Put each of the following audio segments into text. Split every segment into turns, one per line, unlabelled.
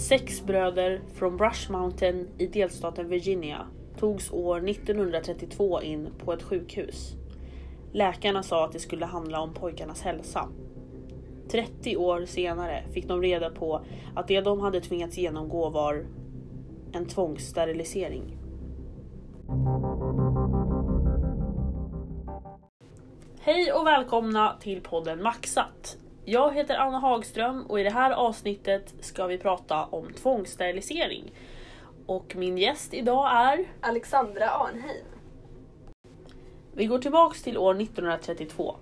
Sex bröder från Brush Mountain i delstaten Virginia togs år 1932 in på ett sjukhus. Läkarna sa att det skulle handla om pojkarnas hälsa. 30 år senare fick de reda på att det de hade tvingats genomgå var en tvångssterilisering. Hej och välkomna till podden Maxat. Jag heter Anna Hagström och i det här avsnittet ska vi prata om tvångssterilisering. Och min gäst idag är...
Alexandra Arnheim.
Vi går tillbaks till år 1932.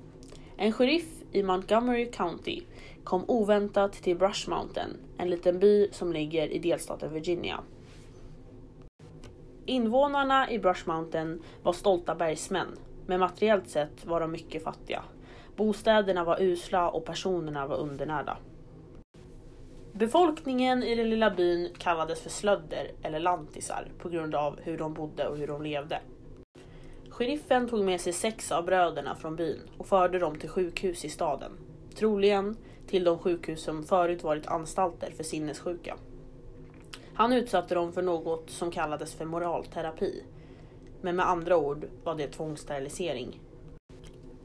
En sheriff i Montgomery County kom oväntat till Brush Mountain, en liten by som ligger i delstaten Virginia. Invånarna i Brush Mountain var stolta bergsmän, men materiellt sett var de mycket fattiga. Bostäderna var usla och personerna var undernärda. Befolkningen i den lilla byn kallades för slödder eller lantisar på grund av hur de bodde och hur de levde. Sheriffen tog med sig sex av bröderna från byn och förde dem till sjukhus i staden. Troligen till de sjukhus som förut varit anstalter för sinnessjuka. Han utsatte dem för något som kallades för moralterapi. Men med andra ord var det tvångssterilisering.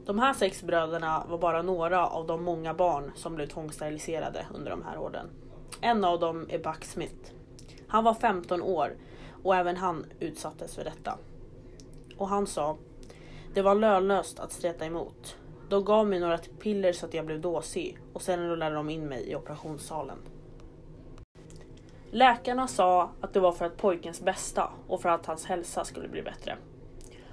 De här sex bröderna var bara några av de många barn som blev tvångssteriliserade under de här åren. En av dem är Buck Smith. Han var 15 år och även han utsattes för detta. Och han sa, det var lönlöst att streta emot. De gav mig några piller så att jag blev dåsig och sen rullade de in mig i operationssalen. Läkarna sa att det var för att pojkens bästa och för att hans hälsa skulle bli bättre.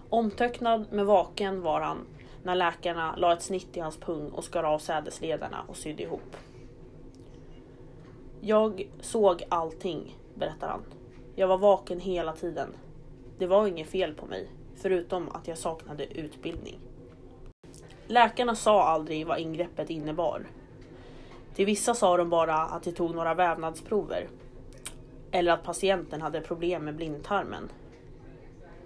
Omtöcknad men vaken var han när läkarna la ett snitt i hans pung och skar av sädesledarna och sydde ihop. Jag såg allting, berättar han. Jag var vaken hela tiden. Det var inget fel på mig, förutom att jag saknade utbildning. Läkarna sa aldrig vad ingreppet innebar. Till vissa sa de bara att de tog några vävnadsprover. Eller att patienten hade problem med blindtarmen.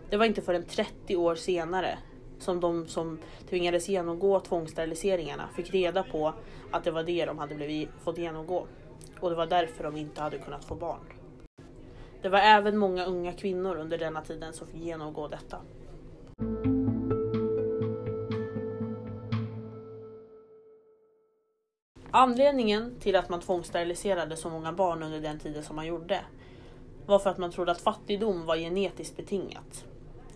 Det var inte förrän 30 år senare som de som tvingades genomgå tvångssteriliseringarna fick reda på att det var det de hade blivit, fått genomgå. Och det var därför de inte hade kunnat få barn. Det var även många unga kvinnor under denna tiden som fick genomgå detta. Anledningen till att man tvångssteriliserade så många barn under den tiden som man gjorde var för att man trodde att fattigdom var genetiskt betingat.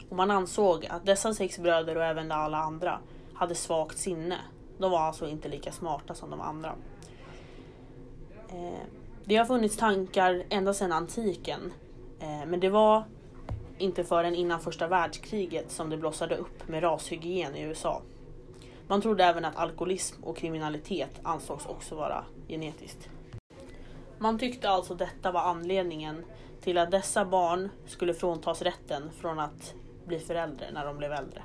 Och man ansåg att dessa sex bröder och även alla andra hade svagt sinne. De var alltså inte lika smarta som de andra. Eh, det har funnits tankar ända sedan antiken. Eh, men det var inte förrän innan första världskriget som det blossade upp med rashygien i USA. Man trodde även att alkoholism och kriminalitet ansågs också vara genetiskt. Man tyckte alltså detta var anledningen till att dessa barn skulle fråntas rätten från att bli förälder när de blev äldre.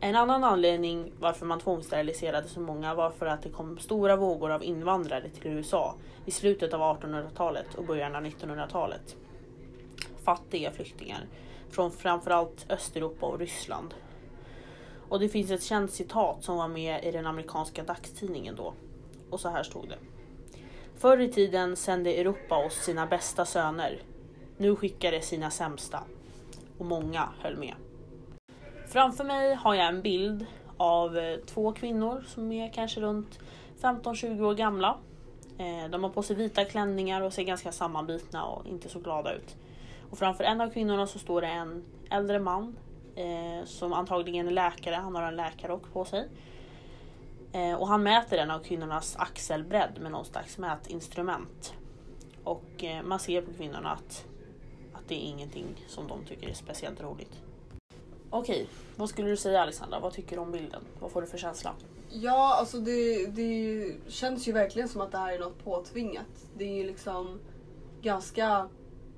En annan anledning varför man tvångssteriliserade så många var för att det kom stora vågor av invandrare till USA i slutet av 1800-talet och början av 1900-talet. Fattiga flyktingar från framförallt Östeuropa och Ryssland. Och det finns ett känt citat som var med i den amerikanska dagstidningen då. Och så här stod det. Förr i tiden sände Europa oss sina bästa söner. Nu skickar det sina sämsta. Och många höll med. Framför mig har jag en bild av eh, två kvinnor som är kanske runt 15-20 år gamla. Eh, de har på sig vita klänningar och ser ganska sammanbitna och inte så glada ut. Och framför en av kvinnorna så står det en äldre man eh, som antagligen är läkare, han har en läkarrock på sig. Eh, och han mäter en av kvinnornas axelbredd med någon slags mätinstrument. Och man ser på kvinnorna att, att det är ingenting som de tycker är speciellt roligt. Okej, vad skulle du säga Alexandra? Vad tycker du om bilden? Vad får du för känsla?
Ja, alltså det, det känns ju verkligen som att det här är något påtvingat. Det är ju liksom ganska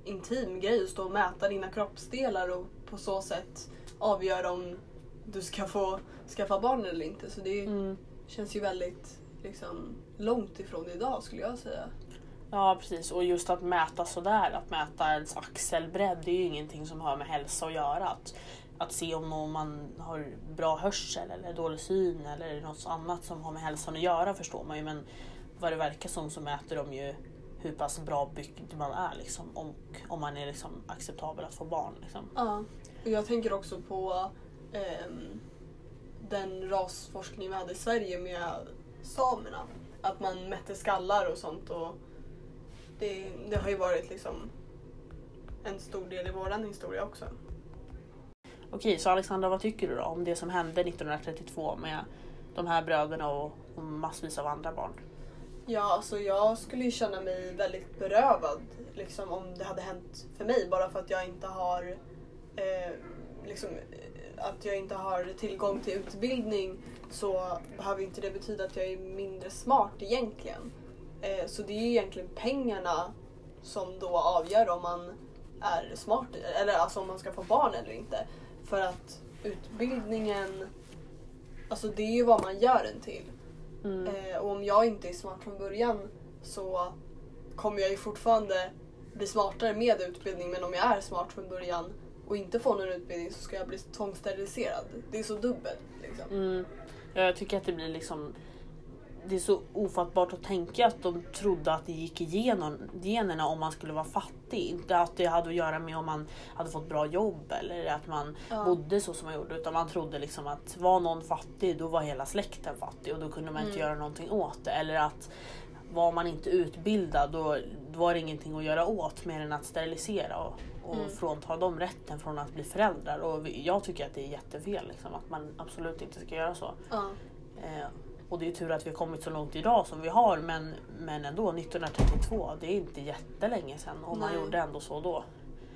intim grej att stå och mäta dina kroppsdelar och på så sätt avgöra om du ska få skaffa barn eller inte. Så det mm. känns ju väldigt liksom, långt ifrån idag skulle jag säga.
Ja precis och just att mäta sådär, att mäta ens axelbredd det är ju ingenting som har med hälsa att göra. Att att se om man har bra hörsel eller dålig syn eller något annat som har med hälsan att göra förstår man ju. Men vad det verkar som så mäter de ju hur pass bra byggd man är liksom, och om man är liksom acceptabel att få barn. Liksom.
Ja. Och jag tänker också på eh, den rasforskning vi hade i Sverige med samerna. Att man mätte skallar och sånt. Och det, det har ju varit liksom en stor del i våran historia också.
Okej, så Alexandra vad tycker du då om det som hände 1932 med de här bröderna och, och massvis av andra barn?
Ja, alltså jag skulle ju känna mig väldigt berövad liksom, om det hade hänt för mig bara för att jag inte har eh, liksom, eh, att jag inte har tillgång till utbildning så behöver inte det betyda att jag är mindre smart egentligen. Eh, så det är ju egentligen pengarna som då avgör om man är smart eller alltså om man ska få barn eller inte. För att utbildningen, alltså det är ju vad man gör den till.
Mm.
Eh, och om jag inte är smart från början så kommer jag ju fortfarande bli smartare med utbildning men om jag är smart från början och inte får någon utbildning så ska jag bli tvångssteriliserad. Det är så dubbelt. Liksom.
Mm. Ja, Jag tycker att det blir liksom det är så ofattbart att tänka att de trodde att det gick igenom generna om man skulle vara fattig. Inte att det hade att göra med om man hade fått bra jobb eller att man
Ja.
bodde så som man gjorde. Utan man trodde liksom att var någon fattig då var hela släkten fattig och då kunde man inte
Mm.
göra någonting åt det. Eller att var man inte utbildad då, var det ingenting att göra åt mer än att sterilisera och, och
Mm.
frånta dem rätten från att bli föräldrar. Och jag tycker att det är jättefel liksom, att man absolut inte ska göra så.
Ja.
Eh, och det är tur att vi har kommit så långt idag som vi har men, men ändå 1932, det är inte jättelänge sedan och man
Nej.
gjorde ändå så då.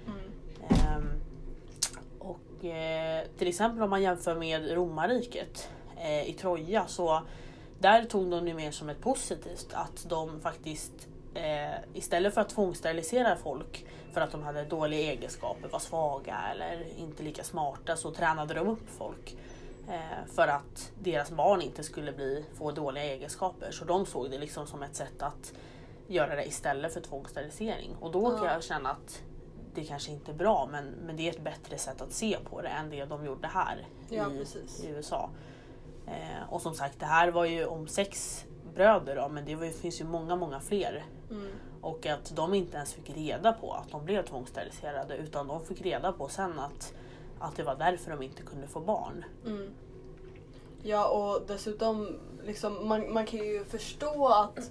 Mm.
Ehm, och eh, till exempel om man jämför med romarriket eh, i Troja så där tog de det mer som ett positivt att de faktiskt eh, istället för att tvångssterilisera folk för att de hade dåliga egenskaper, var svaga eller inte lika smarta så tränade de upp folk för att deras barn inte skulle bli, få dåliga egenskaper. Så de såg det liksom som ett sätt att göra det istället för tvångssterilisering. Och då kan
Ja.
jag känna att det kanske inte är bra men, men det är ett bättre sätt att se på det än det de gjorde här
Ja,
i, i USA. Eh, och som sagt det här var ju om sex bröder då, men det var, finns ju många, många fler.
Mm.
Och att de inte ens fick reda på att de blev tvångssteriliserade utan de fick reda på sen att, att det var därför de inte kunde få barn.
Mm. Ja och dessutom, liksom, man, man kan ju förstå att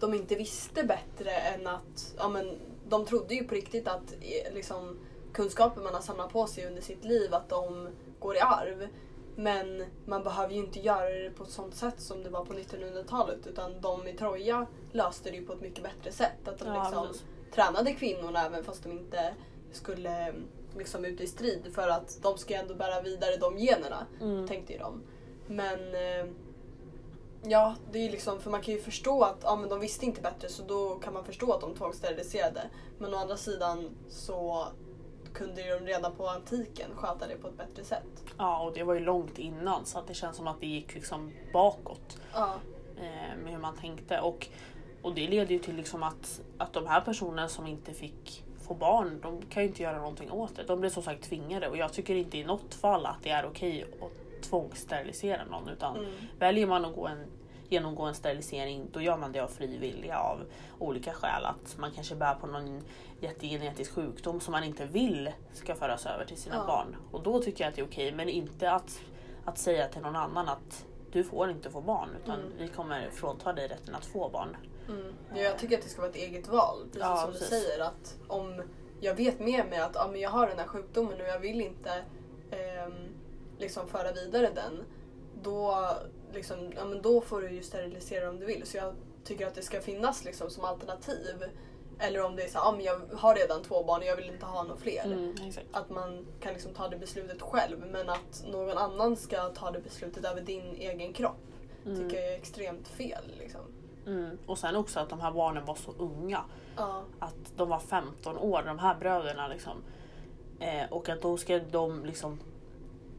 de inte visste bättre än att, ja men de trodde ju på riktigt att eh, liksom, kunskaper man har samlat på sig under sitt liv, att de går i arv. Men man behöver ju inte göra det på ett sånt sätt som det var på 1900-talet utan de i Troja löste det ju på ett mycket bättre sätt. Att de
Ja,
liksom
precis.
tränade kvinnorna även fast de inte skulle liksom ut i strid för att de ska ändå bära vidare de generna
Mm.
tänkte ju de. Men eh, ja, det är liksom, för man kan ju förstå att ja, men de visste inte bättre så då kan man förstå att de tvångssteriliserade. Men å andra sidan så kunde ju de redan på antiken sköta det på ett bättre sätt.
Ja, och det var ju långt innan så att det känns som att det gick liksom bakåt
Ja,
eh, med hur man tänkte. Och, och det leder ju till liksom att, att de här personerna som inte fick få barn, de kan ju inte göra någonting åt det. De blir som sagt tvingade och jag tycker inte i något fall att det är okej att tvångssterilisera någon utan
mm.
väljer man att gå en, genomgå en sterilisering då gör man det av fri vilja av olika skäl. Att man kanske bär på någon jättegenetisk sjukdom som man inte vill ska föras över till sina
Ja.
barn. Och då tycker jag att det är okej men inte att, att säga till någon annan att du får inte få barn utan
Mm.
vi kommer frånta dig rätten att få barn.
Mm. Ja, jag tycker att det ska vara ett eget val. Precis
Ja,
som
precis.
du säger. Att om jag vet med mig att ja, men jag har den här sjukdomen och jag vill inte ehm, liksom föra vidare den. Då, liksom, ja, men då får du ju sterilisera om du vill. Så jag tycker att det ska finnas liksom, som alternativ. Eller om det är så ja, men jag har redan två barn och jag vill inte ha några fler.
Mm.
Att man kan liksom ta det beslutet själv men att någon annan ska ta det beslutet över din egen kropp
Mm.
tycker jag är extremt fel. Liksom.
Mm. Och sen också att de här barnen var så unga.
Ja.
att de var 15 år, de här bröderna. Liksom. Eh, och att då ska de liksom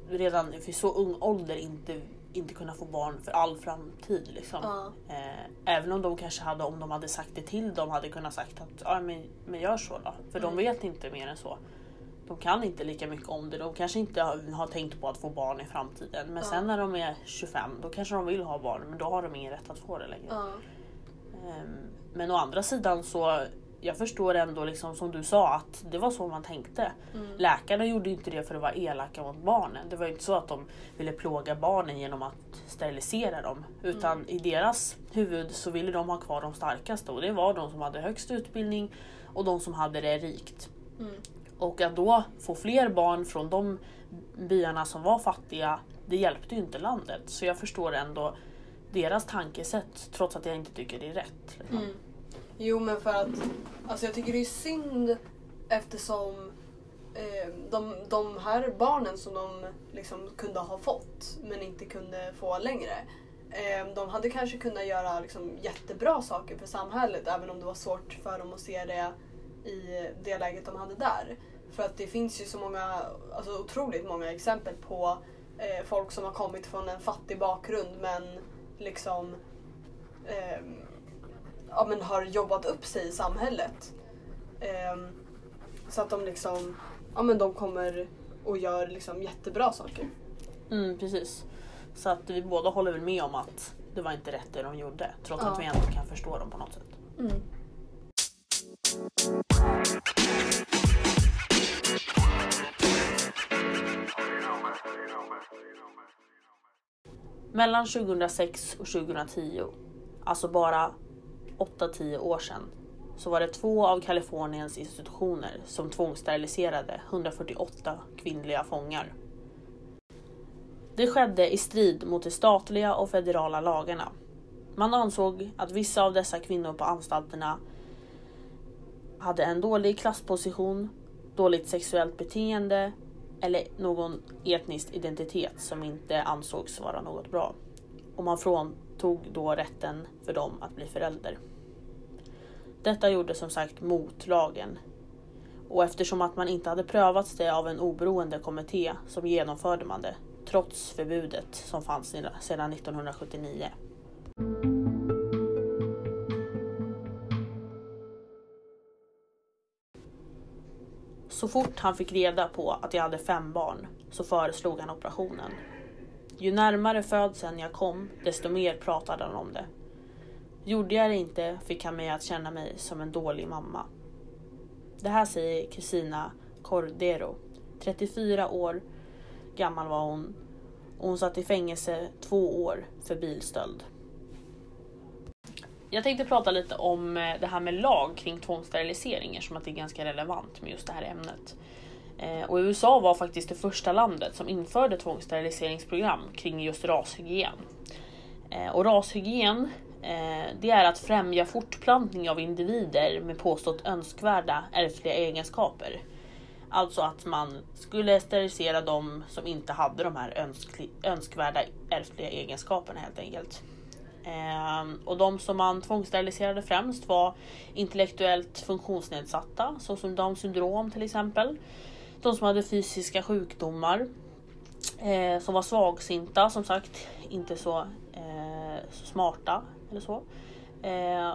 redan vid så ung ålder inte, inte kunna få barn för all framtid. Liksom.
Ja.
Eh, även om de kanske hade, om de hade sagt det till dem, hade kunnat sagt att ja, men, men gör så då. För de
Mm.
vet inte mer än så. De kan inte lika mycket om det. De kanske inte har, har tänkt på att få barn i framtiden. Men
Ja.
sen när de är 25 då kanske de vill ha barn men då har de ingen rätt att få det längre.
Ja.
Ehm, Men å andra sidan så jag förstår ändå liksom som du sa att det var så man tänkte.
Mm.
Läkarna gjorde inte det för att vara elaka mot barnen. Det var ju inte så att de ville plåga barnen genom att sterilisera dem. Utan i deras huvud så ville de ha kvar de starkaste och det var de som hade högst utbildning och de som hade det rikt.
Mm.
Och att då få fler barn från de byarna som var fattiga, det hjälpte ju inte landet. Så jag förstår ändå deras tankesätt trots att jag inte tycker det är rätt. Liksom.
Mm. Jo men för att alltså jag tycker det är synd eftersom eh, de, de här barnen som de liksom kunde ha fått men inte kunde få längre. Eh, de hade kanske kunnat göra liksom jättebra saker för samhället även om det var svårt för dem att se det i det läget de hade där. För att det finns ju så många, alltså otroligt många exempel på eh, folk som har kommit från en fattig bakgrund men liksom ehm, ja, men har jobbat upp sig i samhället. Ehm, så att de liksom, ja men de kommer och gör liksom jättebra saker.
Mm, precis. Så att vi båda håller väl med om att det var inte rätt det de gjorde. Trots
Ja.
att vi ändå kan förstå dem på något sätt. Mellan 2006 och 2010, alltså bara 8-10 år sedan, så var det två av Kaliforniens institutioner som tvångssteriliserade 148 kvinnliga fångar. Det skedde i strid mot de statliga och federala lagarna. Man ansåg att vissa av dessa kvinnor på anstalterna hade en dålig klassposition, dåligt sexuellt beteende eller någon etnisk identitet som inte ansågs vara något bra. Och man fråntog då rätten för dem att bli förälder. Detta gjorde som sagt mot lagen. Och eftersom att man inte hade prövats det av en oberoende kommitté så genomförde man det trots förbudet som fanns sedan 1979. Så fort han fick reda på att jag hade fem barn så föreslog han operationen. Ju närmare födseln jag kom, desto mer pratade han om det. Gjorde jag det inte fick han mig att känna mig som en dålig mamma. Det här säger Christina Cordero. 34 år gammal var hon och hon satt i fängelse två år för bilstöld. Jag tänkte prata lite om eh, det här med lag kring tvångssterilisering som att det är ganska relevant med just det här ämnet. Eh, och USA var faktiskt det första landet som införde tvångssteriliseringsprogram kring just rashygien. Eh, och rashygien det är att främja fortplantning av individer med påstått önskvärda ärftliga egenskaper. Alltså att man skulle sterilisera de som inte hade de här önsk- önskvärda ärftliga egenskaperna helt enkelt. Ehm, och de som man tvångssteriliserade främst var intellektuellt funktionsnedsatta, såsom Downs syndrom till exempel. De som hade fysiska sjukdomar, eh, som var svagsinta, som sagt, inte så, eh, så smarta eller så. Eh,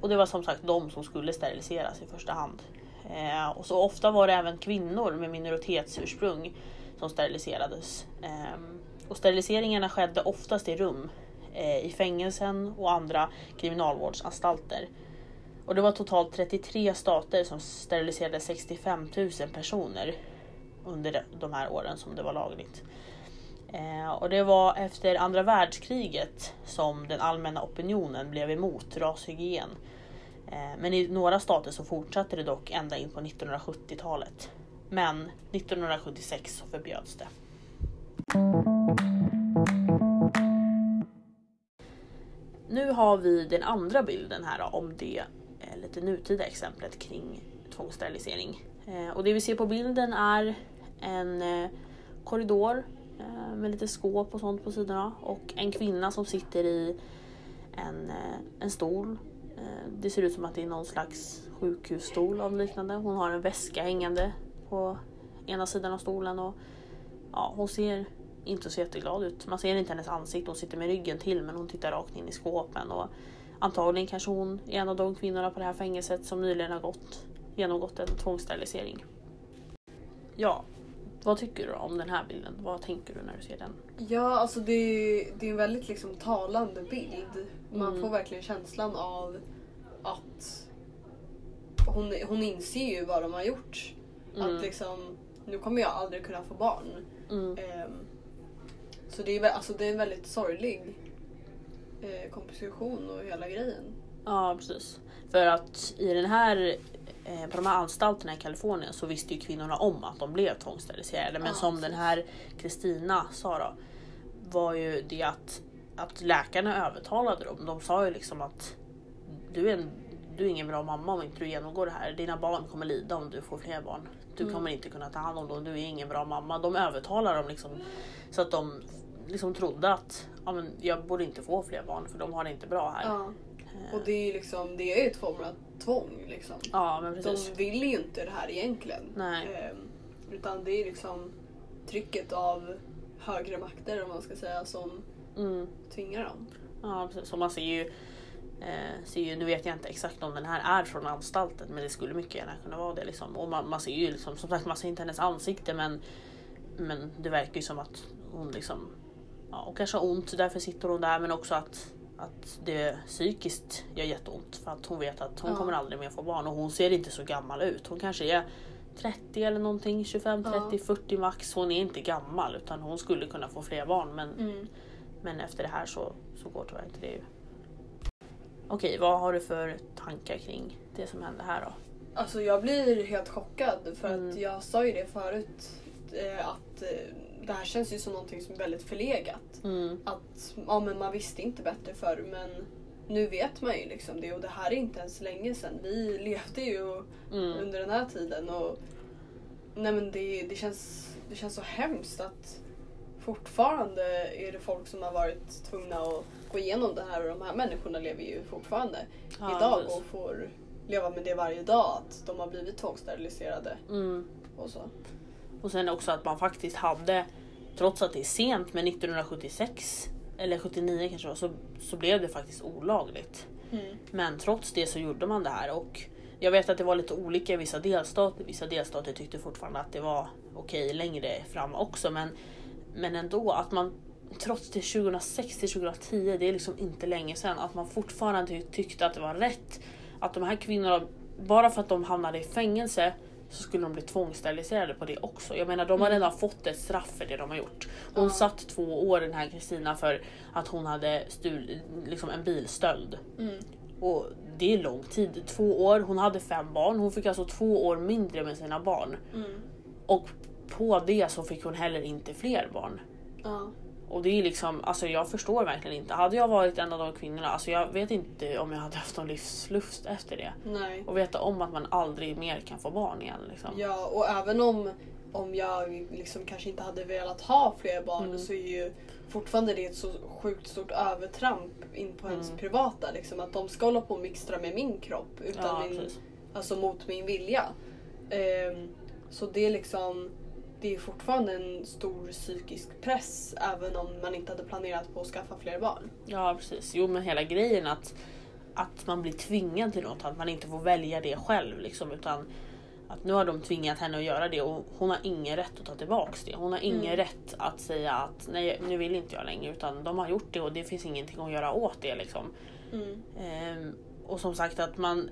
och det var som sagt de som skulle steriliseras i första hand. Eh, och så ofta var det även kvinnor med minoritetsursprung som steriliserades. Eh, och steriliseringarna skedde oftast i rum, Eh, i fängelsen och andra kriminalvårdsanstalter. Och det var totalt 33 stater som steriliserade 65 000 personer under de- här åren som det var lagligt. Eh, och det var efter andra världskriget som den allmänna opinionen blev emot rashygien. Eh, men i några stater så fortsatte det dock ända in på 1970-talet. Men 1976 så förbjöds det. Nu har vi den andra bilden här då, om det eh, lite nutida exemplet kring tvångssterilisering. Eh, och det vi ser på bilden är en eh, korridor eh, med lite skåp och sånt på sidorna och en kvinna som sitter i en, eh, en stol. Eh, det ser ut som att det är någon slags sjukhusstol av liknande. Hon har en väska hängande på ena sidan av stolen och ja, hon ser inte så jätteglad ut. Man ser inte hennes ansikte, hon sitter med ryggen till men hon tittar rakt in i skåpen. Och antagligen kanske hon är en av de kvinnorna på det här fängelset som nyligen har gått, genomgått en tvångssterilisering. Ja, Vad tycker du om den här bilden? Vad tänker du när du ser den?
Ja, alltså det, är- det är en väldigt liksom talande bild. Man
Mm.
får verkligen känslan av att hon, hon inser ju vad de har gjort.
Mm.
Att liksom, nu kommer jag aldrig kunna få barn.
Mm.
Ehm, så det är, alltså det är en väldigt sorglig eh, komposition och hela grejen.
Ja precis. För att i den här eh, på de här anstalterna i Kalifornien så visste ju kvinnorna om att de blev tvångssteriliserade. Men
Ja,
som
precis.
den här Kristina sa då var ju det att, att läkarna övertalade dem. De sa ju liksom att du är, en, du är ingen bra mamma om inte du genomgår det här. Dina barn kommer lida om du får fler barn. Du
Mm.
kommer inte kunna ta hand om dem. Du är ingen bra mamma. De övertalade dem liksom så att de liksom trodde att ja, men jag borde inte få fler barn för de har det inte bra här.
Ja. Och det är ju liksom, det är ett form av tvång liksom.
Ja men precis.
De vill ju inte det här egentligen.
Nej.
Ehm, utan det är liksom trycket av högre makter om man ska säga som
Mm.
tvingar dem.
Ja precis. Så man ser ju, eh, ser ju, nu vet jag inte exakt om den här är från anstalten men det skulle mycket gärna kunna vara det. Liksom. Och man, man ser ju liksom, som sagt man ser inte hennes ansikte men, men det verkar ju som att hon liksom, ja, hon kanske har ont därför sitter hon där men också att att det psykiskt gör jätteont för att hon vet att hon
Ja.
kommer aldrig mer få barn och hon ser inte så gammal ut. Hon kanske är 30 eller någonting, 25, 30,
Ja.
40 max. Hon är inte gammal utan hon skulle kunna få fler barn men
Mm.
men efter det här så, så går tyvärr inte det. Okej, vad har du för tankar kring det som hände här då?
Alltså jag blir helt chockad för
Mm.
att jag sa ju det förut eh, att eh, det här känns ju som någonting som är väldigt förlegat.
Mm,
Att ja, men man visste inte bättre förr men nu vet man ju liksom det och det här är inte ens länge sedan. Vi levde ju
mm,
under den här tiden och nej men det, det, känns, det känns så hemskt att fortfarande är det folk som har varit tvungna att gå igenom det här och de här människorna lever ju fortfarande
Ja,
idag och får leva med det varje dag att de har blivit tvångssteriliserade
mm.
och så.
Och sen också att man faktiskt hade, trots att det är sent, men 1976 eller 79 kanske var, så, så blev det faktiskt olagligt. Men trots det så gjorde man det här och jag vet att det var lite olika i vissa delstater. Vissa delstater tyckte fortfarande att det var okej längre fram också men, men ändå att man trots det 2006 till 2010, det är liksom inte länge sedan, att man fortfarande ty- tyckte att det var rätt att de här kvinnorna, bara för att de hamnade i fängelse så skulle de bli tvångssteriliserade på det också. Jag menar de har redan fått ett straff för det de har gjort. Hon
Ja.
satt två år den här Kristina för att hon hade stulit liksom en bilstöld.
Mm.
Och det är lång tid. Två år, hon hade fem barn. Hon fick alltså två år mindre med sina barn.
Mm.
Och på det så fick hon heller inte fler barn.
Ja.
Och det är liksom, alltså jag förstår verkligen inte. Hade jag varit en av de kvinnorna, alltså jag vet inte om jag hade haft någon livslust efter det.
Nej.
Och veta om att man aldrig mer kan få barn igen. Liksom.
Ja, och även om, om jag liksom kanske inte hade velat ha fler barn
Mm.
så är ju fortfarande det ett så sjukt stort övertramp in på ens
Mm.
privata. Liksom, att de ska hålla på och mixtra med min kropp utan
Ja,
min,
precis.
alltså mot min vilja. Ehm, så det är liksom det är fortfarande en stor psykisk press även om man inte hade planerat på att skaffa fler barn.
Ja precis. Jo men hela grejen att, att man blir tvingad till något, att man inte får välja det själv liksom utan att nu har de tvingat henne att göra det och hon har ingen rätt att ta tillbaks det. Hon har ingen
Mm.
rätt att säga att nej nu vill inte jag längre utan de har gjort det och det finns ingenting att göra åt det liksom.
Mm.
Ehm, och som sagt att man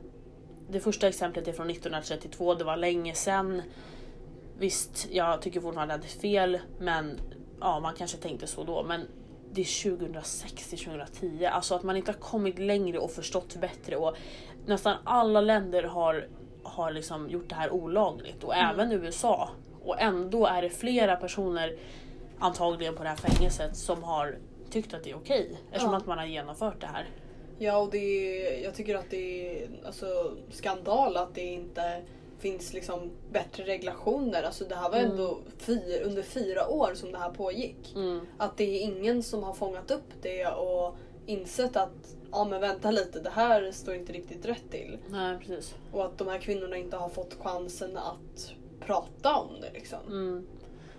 det första exemplet är från 1932, det var länge sedan. Visst, jag tycker fortfarande att det är fel, men ja, man kanske tänkte så då. Men det är 2006 till 2010, alltså att man inte har kommit längre och förstått bättre. Och nästan alla länder har, har liksom gjort det här olagligt och
Mm.
även USA. Och ändå är det flera personer, antagligen på det här fängelset, som har tyckt att det är okej. Eftersom
Ja.
att man har genomfört det här.
Ja, och det är, jag tycker att det är alltså, skandal att det inte finns liksom bättre regulationer. Alltså, det här var
Mm.
ändå fyr, under fyra år som det här pågick.
Mm.
Att det är ingen som har fångat upp det och insett att ja men vänta lite, det här står inte riktigt rätt till.
Nej precis.
Och att de här kvinnorna inte har fått chansen att prata om det liksom.
Mm.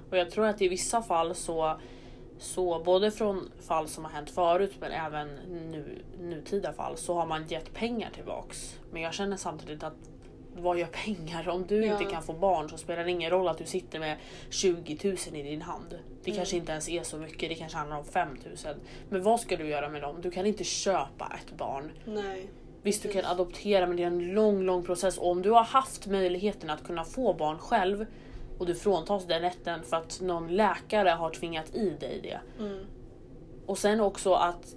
Och jag tror att i vissa fall så, så både från fall som har hänt förut men även nu, nutida fall så har man gett pengar tillbaks. Men jag känner samtidigt att vad gör pengar? Om du
Ja.
inte kan få barn så spelar det ingen roll att du sitter med 20 000 i din hand. Det
Mm.
kanske inte ens är så mycket, det kanske handlar om 5 000. Men vad ska du göra med dem? Du kan inte köpa ett barn.
Nej.
Visst, du kan adoptera men det är en lång, lång process. Och om du har haft möjligheten att kunna få barn själv och du fråntas den rätten för att någon läkare har tvingat i dig det.
Mm.
Och sen också att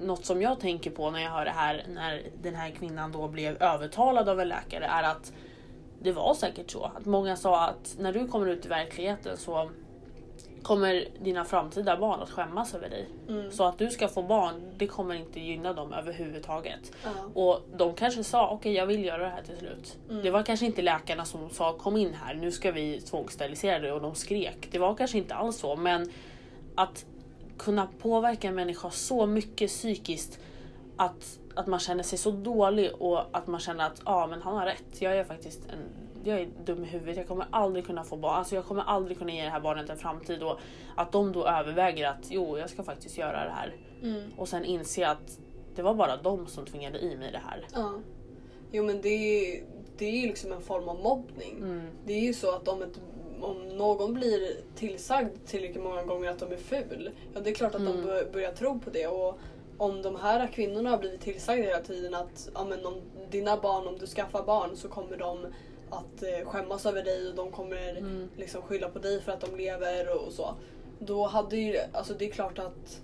något som jag tänker på när jag hör det här när den här kvinnan då blev övertalad av en läkare är att det var säkert så att många sa att när du kommer ut i verkligheten så kommer dina framtida barn att skämmas över dig.
Mm.
Så att du ska få barn, det kommer inte gynna dem överhuvudtaget.
Ja.
Och de kanske sa okej jag vill göra det här till slut.
Mm.
Det var kanske inte läkarna som sa kom in här nu ska vi tvångssterilisera dig och de skrek. Det var kanske inte alls så men att kunna påverka en människa så mycket psykiskt att, att man känner sig så dålig och att man känner att ja men han har rätt. Jag är faktiskt en, jag är dum i huvudet. Jag kommer aldrig kunna få barn. Alltså jag kommer aldrig kunna ge det här barnet en framtid och att de då överväger att jo jag ska faktiskt göra det här
Mm.
och sen inse att det var bara de som tvingade i mig det här.
Ja. Jo men det är, det är ju liksom en form av mobbning.
Mm.
Det är ju så att om, ett, om någon blir tillsagd tillräckligt många gånger att de är ful, ja det är klart att
Mm.
de bör, börjar tro på det. Och om de här kvinnorna har blivit tillsagda hela tiden att ja, men om dina barn, om du skaffar barn så kommer de att eh, skämmas över dig och de kommer
Mm.
liksom skylla på dig för att de lever och så. Då hade ju, alltså det är klart att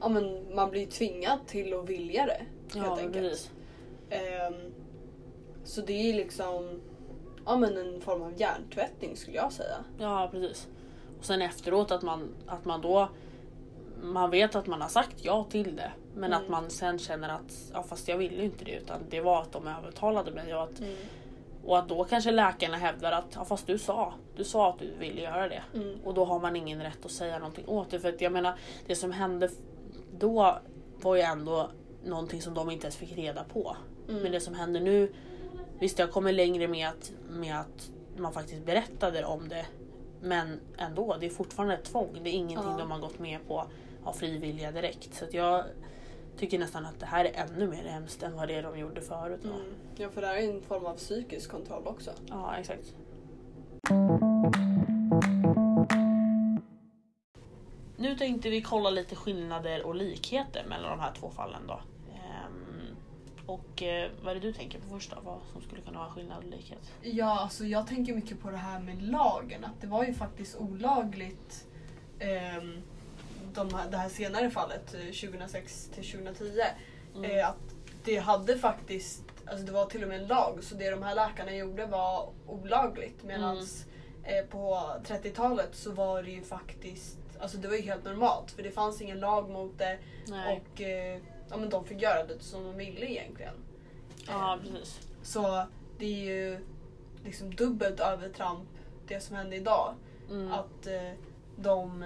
ja, men man blir tvingad till att vilja det. Helt
Ja,
enkelt.
precis.
Ehm, så det är liksom ja, men en form av hjärntvättning skulle jag säga.
Ja, precis. Och sen efteråt att man, att man då man vet att man har sagt ja till det men
Mm.
att man sen känner att ja, fast jag ville ju inte det utan det var att de övertalade mig och att, och att då kanske läkarna hävdar att ja, fast du sa, du sa att du ville göra det
Mm.
och då har man ingen rätt att säga någonting åt det för att jag menar det som hände då var ju ändå någonting som de inte ens fick reda på.
Mm.
Men det som händer nu, visst jag kommer längre med att, med att man faktiskt berättade om det. Men ändå, det är fortfarande ett tvång. Det är ingenting
Ja.
de har gått med på av fri vilja direkt. Så jag tycker nästan att det här är ännu mer hemskt än vad det de gjorde förut.
Mm. Ja för det här är en form av psykisk kontroll också.
Ja, exakt. Nu tänkte vi kolla lite skillnader och likheter mellan de här två fallen då. Och eh, vad är det du tänker på först då? Vad som skulle kunna vara skillnad och likhet?
Ja, alltså jag tänker mycket på det här med lagen. Att det var ju faktiskt olagligt ehm, de här, det här senare fallet, eh, 2006 till 2010.
Mm.
Eh, att det hade faktiskt, alltså det var till och med en lag, så det de här läkarna gjorde var olagligt. Medan eh, på 30-talet så var det ju faktiskt, alltså det var ju helt normalt för det fanns ingen lag mot det
Nej.
och eh, ja, men de fick göra det som de ville egentligen.
Ja, precis.
Så det är ju liksom dubbelt övertramp det som hände idag.
Mm.
Att eh, de,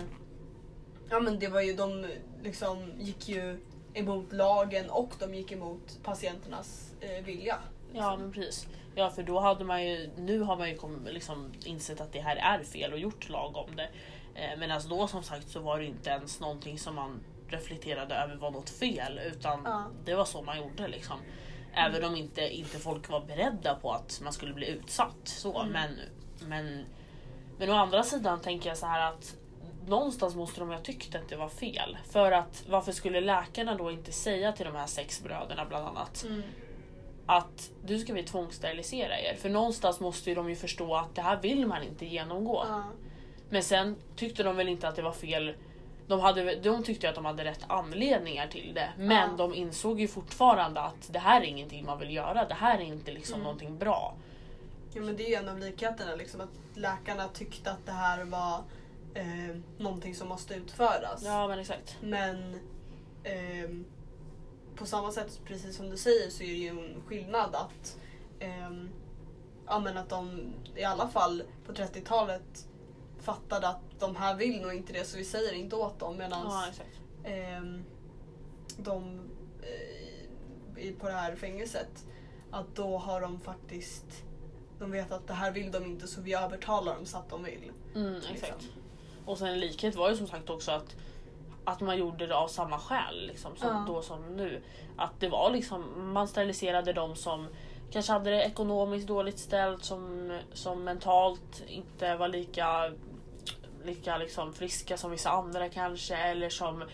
ja men det var ju, de liksom gick ju emot lagen och de gick emot patienternas eh, vilja.
Ja, men precis. Ja, för då hade man ju, nu har man ju kom, liksom insett att det här är fel och gjort lag om det. Eh, Medan då som sagt så var det inte ens någonting som man reflekterade över var något fel utan
Ja.
det var så man gjorde liksom. Även om inte, inte folk var beredda på att man skulle bli utsatt. Så.
Mm.
Men, men, men å andra sidan tänker jag så här att någonstans måste de ha tyckt att det var fel. För att varför skulle läkarna då inte säga till de här sex bröderna bland annat att du ska vi tvångssterilisera er. För någonstans måste ju de ju förstå att det här vill man inte genomgå. Men sen tyckte de väl inte att det var fel. De, hade, de tyckte att de hade rätt anledningar till det. Men
Ja.
de insåg ju fortfarande att det här är ingenting man vill göra. Det här är inte liksom
Mm.
någonting bra.
Ja men det är ju en av likheterna liksom att läkarna tyckte att det här var eh, någonting som måste utföras.
Ja men exakt.
Men ehm, på samma sätt, precis som du säger, så är det ju en skillnad att, ehm, ja, men att de i alla fall på 30-talet fattade att de här vill nog inte det så vi säger inte åt dem medan
Ja
ehm, de eh, på det här fängelset att då har de faktiskt de vet att det här vill de inte så vi övertalar dem så att de vill.
Mm,
liksom.
exakt. Och sen en likhet var ju som sagt också att, att man gjorde det av samma skäl liksom, som
Ja.
då som nu. Att det var liksom, man steriliserade de som kanske hade det ekonomiskt dåligt ställt som, som mentalt inte var lika, lika liksom friska som vissa andra kanske eller som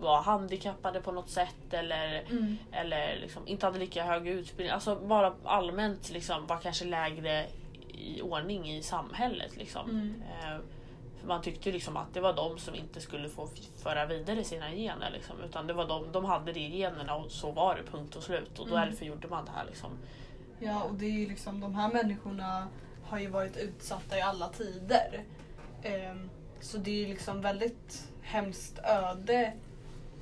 var handikappade på något sätt eller,
Mm.
eller liksom inte hade lika hög utbildning. Alltså bara allmänt liksom var kanske lägre i ordning i samhället. Liksom.
Mm.
Eh, för man tyckte liksom att det var de som inte skulle få föra vidare sina gener. Liksom, utan det var de, de hade det i generna och så var det punkt och slut. Och
Mm.
därför gjorde man det här. Liksom.
Ja, och det är ju liksom de här människorna har ju varit utsatta i alla tider. Ehm, så det är ju liksom väldigt hemskt öde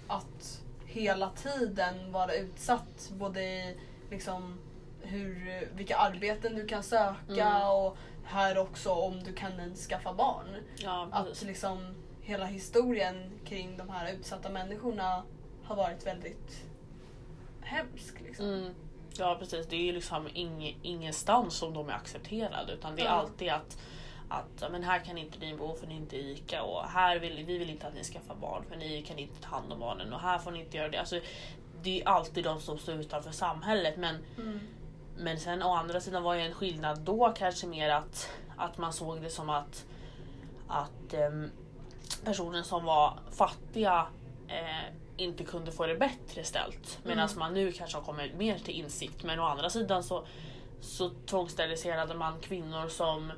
att hela tiden vara utsatt både i liksom hur, vilka arbeten du kan söka
Mm.
och här också om du kan ens skaffa barn.
Ja,
Att liksom hela historien kring de här utsatta människorna har varit väldigt hemsk. Liksom.
Mm. Ja precis, det är ju liksom ing, ingenstans som de är accepterade utan det är
Ja.
alltid att att ja, men här kan inte ni bo för ni är inte ICA och här vill vi vill inte att ni skaffar barn för ni kan inte ta hand om barnen och här får ni inte göra det. Alltså, det är alltid de som står utanför samhället men,
Mm.
men sen å andra sidan var ju en skillnad då kanske mer att, att man såg det som att, att ehm, personer som var fattiga eh, inte kunde få det bättre ställt. Medan
Mm.
man nu kanske har kommit mer till insikt. Men å andra sidan så, så tvångssteriliserade man kvinnor som,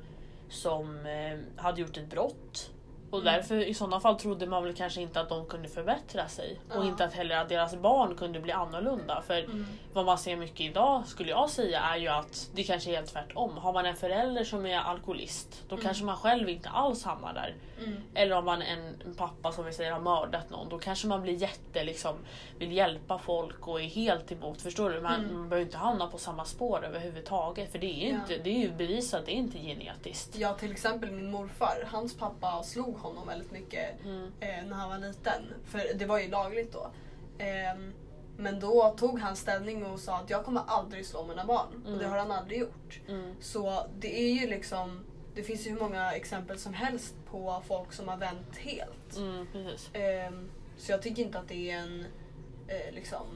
som eh, hade gjort ett brott. Och
Mm.
därför i sådana fall trodde man väl kanske inte att de kunde förbättra sig. Och
Ja.
inte att heller att deras barn kunde bli annorlunda. För
Mm.
vad man ser mycket idag skulle jag säga är ju att det kanske är helt tvärtom. Har man en förälder som är alkoholist då
Mm.
kanske man själv inte alls hamnar där.
Mm.
Eller om man en, en pappa som vi säger har mördat någon då kanske man blir jätte liksom vill hjälpa folk och är helt emot. Förstår du? Man,
Mm.
man behöver inte hamna på samma spår överhuvudtaget för det är ju,
Ja.
inte, det är ju bevisat, det är inte genetiskt.
Ja, till exempel min morfar. Hans pappa slog honom väldigt mycket
Mm.
eh, när han var liten. För det var ju lagligt då. Ehm, men då tog han ställning och sa att jag kommer aldrig slå mina barn. Och det
Mm.
har han aldrig gjort.
Mm.
Så det är ju liksom, det finns ju hur många exempel som helst på folk som har vänt helt.
Mm.
Ehm, så jag tycker inte att det är en eh, liksom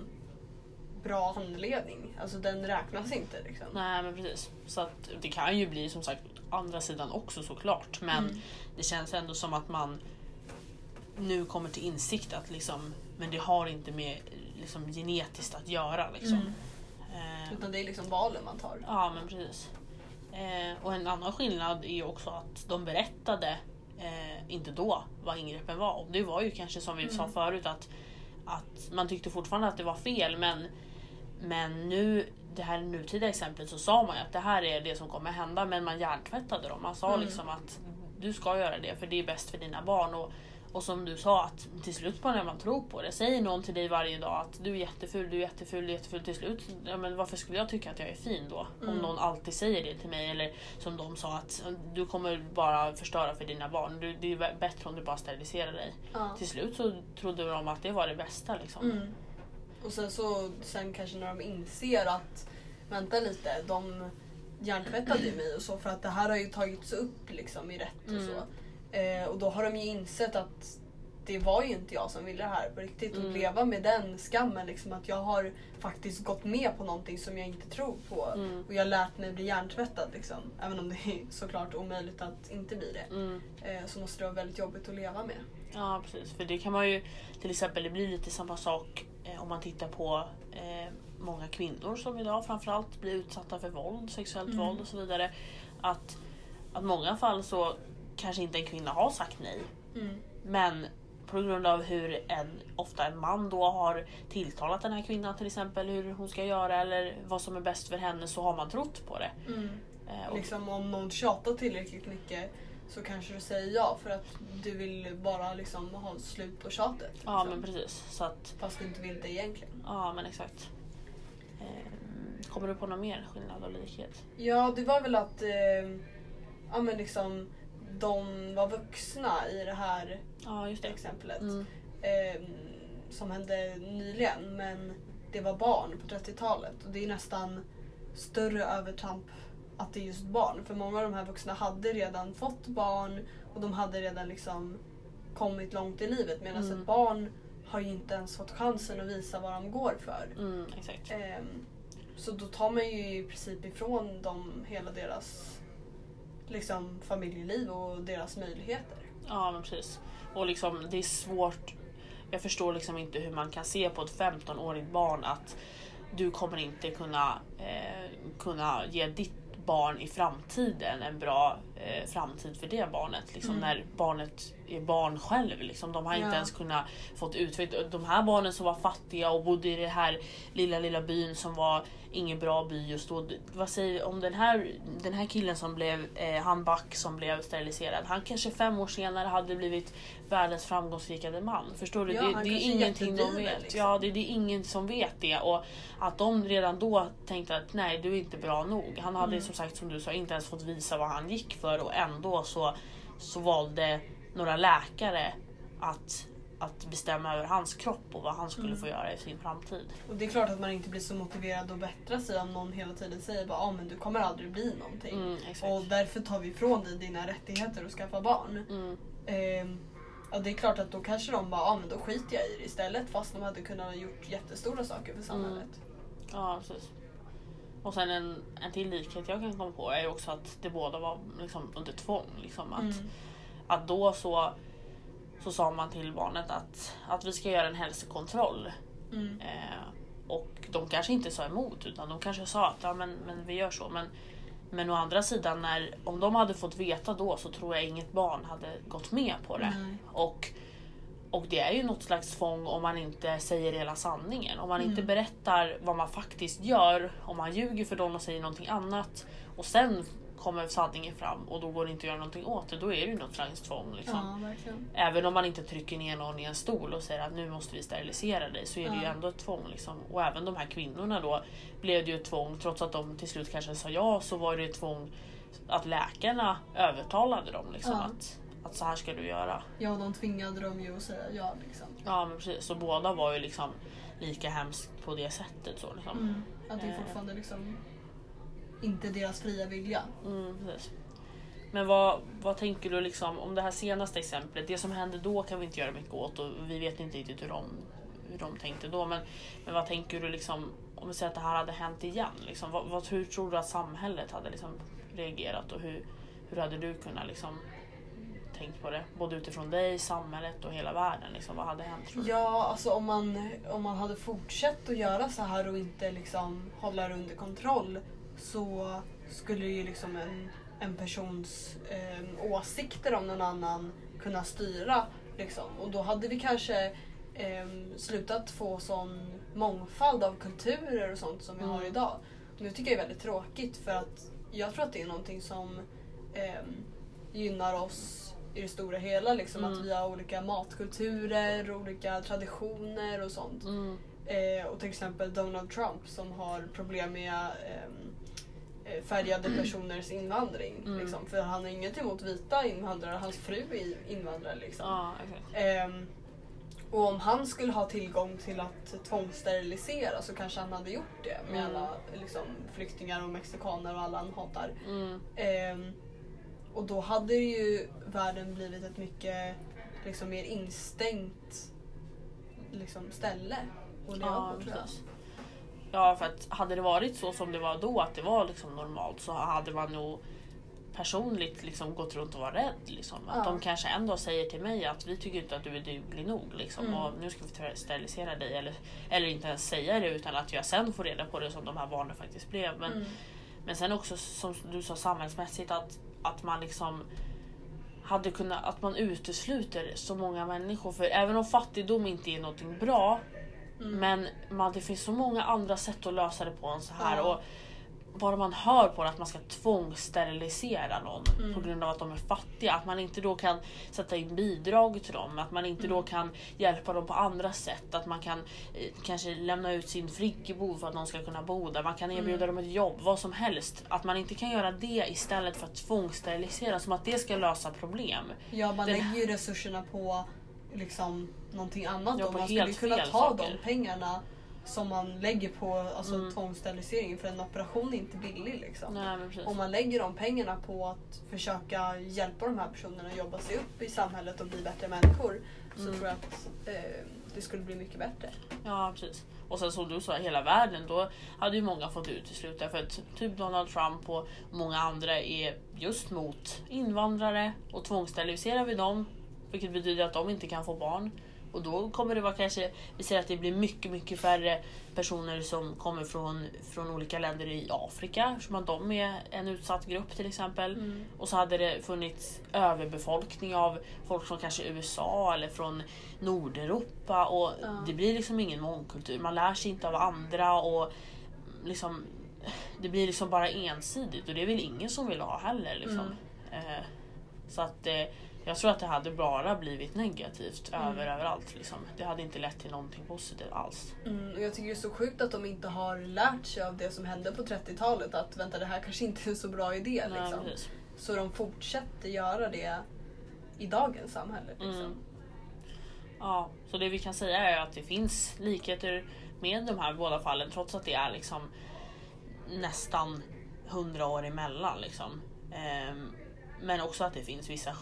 bra anledning. Alltså den räknas inte liksom.
Nej men precis. Så att det kan ju bli som sagt andra sidan också såklart. Men
Mm.
det känns ändå som att man nu kommer till insikt att liksom, men det har inte med liksom, genetiskt att göra. Liksom.
Mm.
Eh,
Utan det är liksom valen man tar.
ja men precis. Eh, och en annan skillnad är ju också att de berättade eh, inte då vad ingreppen var. Och det var ju kanske som vi sa
Mm.
förut att, att man tyckte fortfarande att det var fel men, men nu det här nutida exemplet så sa man ju att det här är det som kommer hända men man hjärntvättade dem. Man sa
Mm.
liksom att du ska göra det för det är bäst för dina barn. Och, och som du sa, att till slut på när man tror på det. Säger någon till dig varje dag att du är jätteful, du är jätteful, du är jätteful. Till slut, ja, men varför skulle jag tycka att jag är fin då? Om
Mm.
någon alltid säger det till mig. Eller som de sa att du kommer bara förstöra för dina barn. Du, det är bättre om du bara steriliserar dig.
Ja.
Till slut så trodde de att det var det bästa. Liksom.
Mm. Och sen så sen kanske när de inser att vänta lite, de hjärntvättade mig och så för att det här har ju tagits upp liksom i rätt och
Mm.
så. Eh, och då har de ju insett att det var ju inte jag som ville det här på riktigt.
Mm.
Och leva med den skammen liksom att jag har faktiskt gått med på någonting som jag inte tror på.
Mm.
Och jag har lärt mig bli hjärntvättad liksom. Även om det är såklart omöjligt att inte bli det.
Mm.
Eh, så måste det vara väldigt jobbigt att leva med.
Ja precis, för det kan man ju till exempel, det blir lite samma sak om man tittar på eh, många kvinnor som idag framförallt blir utsatta för våld, sexuellt
Mm.
våld och så vidare. Att, att många fall så kanske inte en kvinna har sagt nej.
Mm.
Men på grund av hur en, ofta en man då har tilltalat den här kvinnan till exempel hur hon ska göra eller vad som är bäst för henne så har man trott på det.
Mm.
Eh, och,
Liksom om någon tjatar tillräckligt mycket så kanske du säger ja för att du vill bara liksom ha slut på tjatet.
ja
liksom.
men precis. Så att,
Fast du inte vill det egentligen.
ja men exakt. Eh, kommer du på någon mer skillnad och likhet?
Ja, det var väl att eh, ja, men liksom, de var vuxna i det här
Ja just det.
exemplet.
Mm.
Eh, som hände nyligen men det var barn på 30-talet och det är nästan större övertramp att det är just barn. För många av de här vuxna hade redan fått barn och de hade redan liksom kommit långt i livet medan
Mm.
ett barn har ju inte ens fått chansen att visa vad de går för.
Mm.
Ehm, Så då tar man ju i princip ifrån dem hela deras liksom, familjeliv och deras möjligheter.
Ja men precis. Och liksom det är svårt. Jag förstår liksom inte hur man kan se på ett 15-årigt barn att du kommer inte kunna, eh, kunna ge ditt barn i framtiden en bra eh, framtid för det barnet. Liksom,
Mm.
När barnet är barn själv. Liksom. De har inte
Ja.
ens kunnat fått utveckla. De här barnen som var fattiga och bodde i den här lilla lilla byn som var ingen bra by just då. Vad säger om den här, den här killen som blev, eh, han Back som blev steriliserad. Han kanske fem år senare hade blivit världens framgångsrikade man. Förstår du?
Ja,
det, det är ingenting de vet.
liksom.
Ja, det, det är ingen som vet det. Och att de redan då tänkte att nej, du är inte bra nog. Han hade
Mm.
som sagt som du sa inte ens fått visa vad han gick för och ändå så, så valde några läkare att, att bestämma över hans kropp och vad han skulle
Mm.
få göra i sin framtid.
Och det är klart att man inte blir så motiverad att bättra sig om någon hela tiden säger bara ah, men du kommer aldrig bli någonting.
Mm.
Och därför tar vi ifrån dig dina rättigheter att skaffa barn.
Mm,
Ehm, ja, det är klart att då kanske de bara, ah, men då skiter jag i det istället fast de hade kunnat ha gjort jättestora saker för samhället.
ja, precis. Och sen en, en till likhet jag kan komma på är ju också att det båda var liksom under tvång. Liksom, att,
Mm.
att då så, så sa man till barnet att, att vi ska göra en hälsokontroll.
Mm.
Eh, och de kanske inte sa emot utan de kanske sa att ja, men, men vi gör så. Men, men å andra sidan, när, om de hade fått veta då så tror jag inget barn hade gått med på det.
Nej.
Och, och det är ju något slags tvång om man inte säger hela sanningen. Om man inte
Mm.
berättar vad man faktiskt gör, om man ljuger för dem och säger någonting annat och sen kommer sanningen fram och då går det inte att göra någonting åt det. Då är det ju något slags tvång. Liksom.
Ja.
Även om man inte trycker ner någon i en stol och säger att nu måste vi sterilisera dig så är det ju
Ja.
ändå ett tvång. Liksom. Och även de här kvinnorna då blev det ju ett tvång trots att de till slut kanske sa ja så var det ett tvång att läkarna övertalade dem liksom,
Ja.
att, att så här ska du göra.
Ja, de tvingade dem ju att säga ja liksom.
Ja men precis, så båda var ju liksom lika hemskt på det sättet. Så, liksom.
Mm. Att det är
Eh.
fortfarande liksom inte deras fria vilja.
Mm, precis. Men vad, vad tänker du liksom om det här senaste exemplet? Det som hände då kan vi inte göra mycket åt och vi vet inte riktigt hur de, hur de tänkte då. Men, men vad tänker du liksom om vi säger att det här hade hänt igen? Liksom, vad, vad, hur tror du att samhället hade liksom reagerat och hur, hur hade du kunnat liksom tänkt på det? Både utifrån dig, samhället och hela världen. Liksom, vad hade hänt tror du?
Ja, alltså om man, om man hade fortsatt att göra så här och inte liksom hålla det under kontroll så skulle ju liksom en, en persons eh, åsikter om någon annan kunna styra. Liksom. Och då hade vi kanske eh, slutat få sån mångfald av kulturer och sånt som vi har
Mm.
idag. Det tycker jag är väldigt tråkigt för att jag tror att det är någonting som eh, gynnar oss i det stora hela. Liksom,
Mm.
Att vi har olika matkulturer, olika traditioner och sånt.
Mm,
Eh, och till exempel Donald Trump som har problem med ehm, eh, färgade personers invandring.
Mm.
Liksom, för han har inget emot vita invandrare, hans fru är invandrare. Liksom.
ja, exakt.
Ehm, och om han skulle ha tillgång till att tvångssterilisera så kanske han hade gjort det med
Mm.
alla liksom, flyktingar och mexikaner och alla han hatar.
Mm,
Ehm, och då hade ju världen blivit ett mycket liksom, mer instängt liksom, ställe att leva
Ja,
på tror jag.
precis. Ja, för att hade det varit så som det var då, att det var liksom normalt, så hade man nog personligt liksom gått runt och varit rädd. Liksom. Att
Ja.
de kanske ändå säger till mig att vi tycker inte att du är duglig nog liksom,
Mm.
och nu ska vi sterilisera dig. Eller, eller inte ens säga det utan att jag sen får reda på det som de här barnen faktiskt blev. Men,
Mm.
men sen också som du sa samhällsmässigt att, att man liksom hade kunnat, att man utesluter så många människor. För även om fattigdom inte är någonting bra
Mm.
men man, det finns så många andra sätt att lösa det på än så här.
Ja.
Och bara man hör på det att man ska tvångssterilisera någon
Mm.
på grund av att de är fattiga. Att man inte då kan sätta in bidrag till dem. Att man inte då
Mm.
kan hjälpa dem på andra sätt. Att man kan eh, kanske lämna ut sin friggebo för att de ska kunna bo där. Man kan erbjuda
Mm.
dem ett jobb, vad som helst. Att man inte kan göra det istället för att tvångssterilisera. Som att det ska lösa problem.
Ja, man
Den-
lägger ju resurserna på liksom, någonting annat.
Ja,
då. man skulle kunna ta
saker.
de pengarna som man lägger på alltså,
Mm.
tvångssterilisering för en operation är inte billig. Liksom.
Nej.
Om man lägger de pengarna på att försöka hjälpa de här personerna att jobba sig upp i samhället och bli bättre människor så
Mm.
tror jag att eh, det skulle bli mycket bättre.
Ja precis. Och sen som du sa, hela världen, då hade ju många fått utesluta för att typ Donald Trump och många andra är just mot invandrare och tvångssteriliserar vi dem, vilket betyder att de inte kan få barn. Och då kommer det vara kanske, vi säger att det blir mycket, mycket färre personer som kommer från, från olika länder i Afrika, eftersom att de är en utsatt grupp till exempel.
Mm.
Och så hade det funnits överbefolkning av folk från kanske USA eller från Nordeuropa och
Ja.
det blir liksom ingen mångkultur. Man lär sig inte av andra och liksom det blir liksom bara ensidigt och det är väl ingen som vill ha heller. Liksom.
Mm.
Eh, så att eh, jag tror att det hade bara blivit negativt
Mm.
över överallt. Liksom. Det hade inte lett till någonting positivt alls.
Mm, och jag tycker det är så sjukt att de inte har lärt sig av det som hände på 30-talet. Att vänta det här kanske inte är en så bra idé.
Nej,
Liksom.
precis.
Så de fortsätter göra det i dagens samhälle. Liksom.
Mm. Ja, så det vi kan säga är att det finns likheter med de här båda fallen trots att det är liksom nästan hundra år emellan. Liksom. Ehm, men också att det finns vissa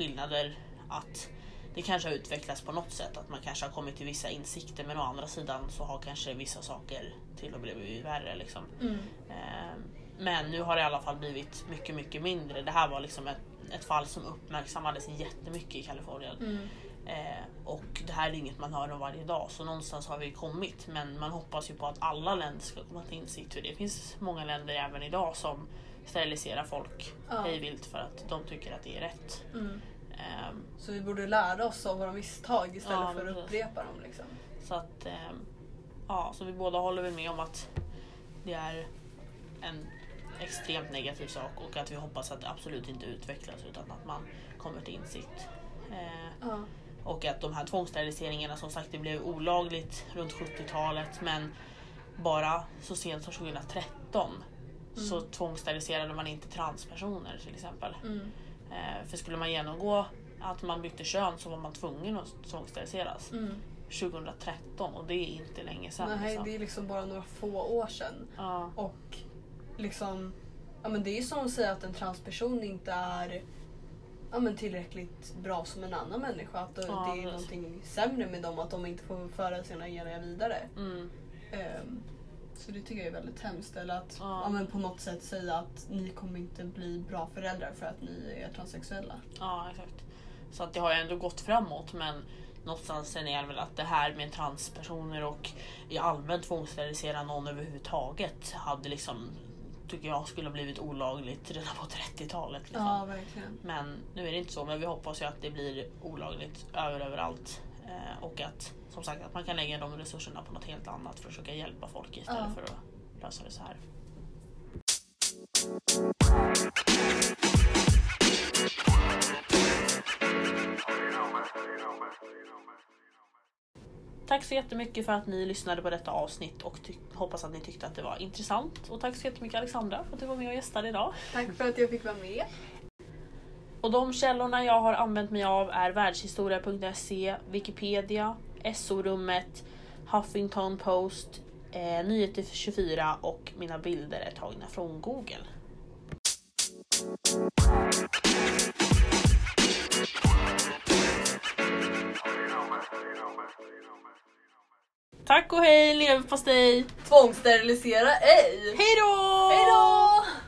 skillnader. Att det kanske har utvecklats på något sätt, att man kanske har kommit till vissa insikter men å andra sidan så har kanske vissa saker till och med blivit värre. Liksom.
Mm.
Ehm, Men nu har det i alla fall blivit mycket, mycket mindre. Det här var liksom ett, ett fall som uppmärksammades jättemycket i Kalifornien.
Mm.
Eh, och det här är inget man hör om varje dag så någonstans har vi kommit men man hoppas ju på att alla länder ska komma till insikt för det finns många länder även idag som steriliserar folk
Ja.
hejvilt för att de tycker att det är rätt.
Mm.
Ehm,
Så vi borde lära oss av våra misstag istället
Ja,
för att upprepa dem. Liksom.
så att ehm, ja, så vi båda håller väl med om att det är en extremt negativ sak och att vi hoppas att det absolut inte utvecklas utan att man kommer till insikt. Eh,
Ja.
Och att de här tvångssteriliseringarna som sagt det blev olagligt runt 70-talet men bara så sent som 2013 så
Mm.
tvångssteriliserade man inte transpersoner till exempel.
Mm.
Eh, för skulle man genomgå att man bytte kön så var man tvungen att tvångssteriliseras
Mm.
2013 och det är inte länge sedan.
Nej,
liksom.
det är liksom bara några få år sedan.
ja,
Och liksom, ja men det är som att säga att en transperson inte är ja, men tillräckligt bra som en annan människa. Att det
Ja,
det är
precis.
någonting sämre med dem, att de inte får föra sina gener vidare.
mm,
Ehm, så det tycker jag är väldigt hemskt. Eller att
Ja.
men på något sätt säga att ni kommer inte bli bra föräldrar för att ni är transsexuella.
ja, exakt. Så att det har ju ändå gått framåt men någonstans sen är det väl att det här med transpersoner och i allmänt tvångssterilisera någon överhuvudtaget hade liksom tycker jag skulle ha blivit olagligt redan på 30-talet. Liksom.
Ja, verkligen.
Men nu är det inte så, men vi hoppas ju att det blir olagligt över överallt. Eh, och att som sagt att man kan lägga de resurserna på något helt annat för att försöka hjälpa folk istället
Ja.
för att lösa det så här. Tack så jättemycket för att ni lyssnade på detta avsnitt och hoppas att ni tyckte att det var intressant. Och tack så jättemycket Alexandra för att du var med och gästade idag.
Tack för att jag fick vara med.
Och de källorna jag har använt mig av är världshistoria.se, Wikipedia, SO-rummet, Huffington Post, eh, Nyheter 24 och mina bilder är tagna från Google. Tack och hej leverpastej!
Tvångssterilisera ej!
Hej då!
Hej då!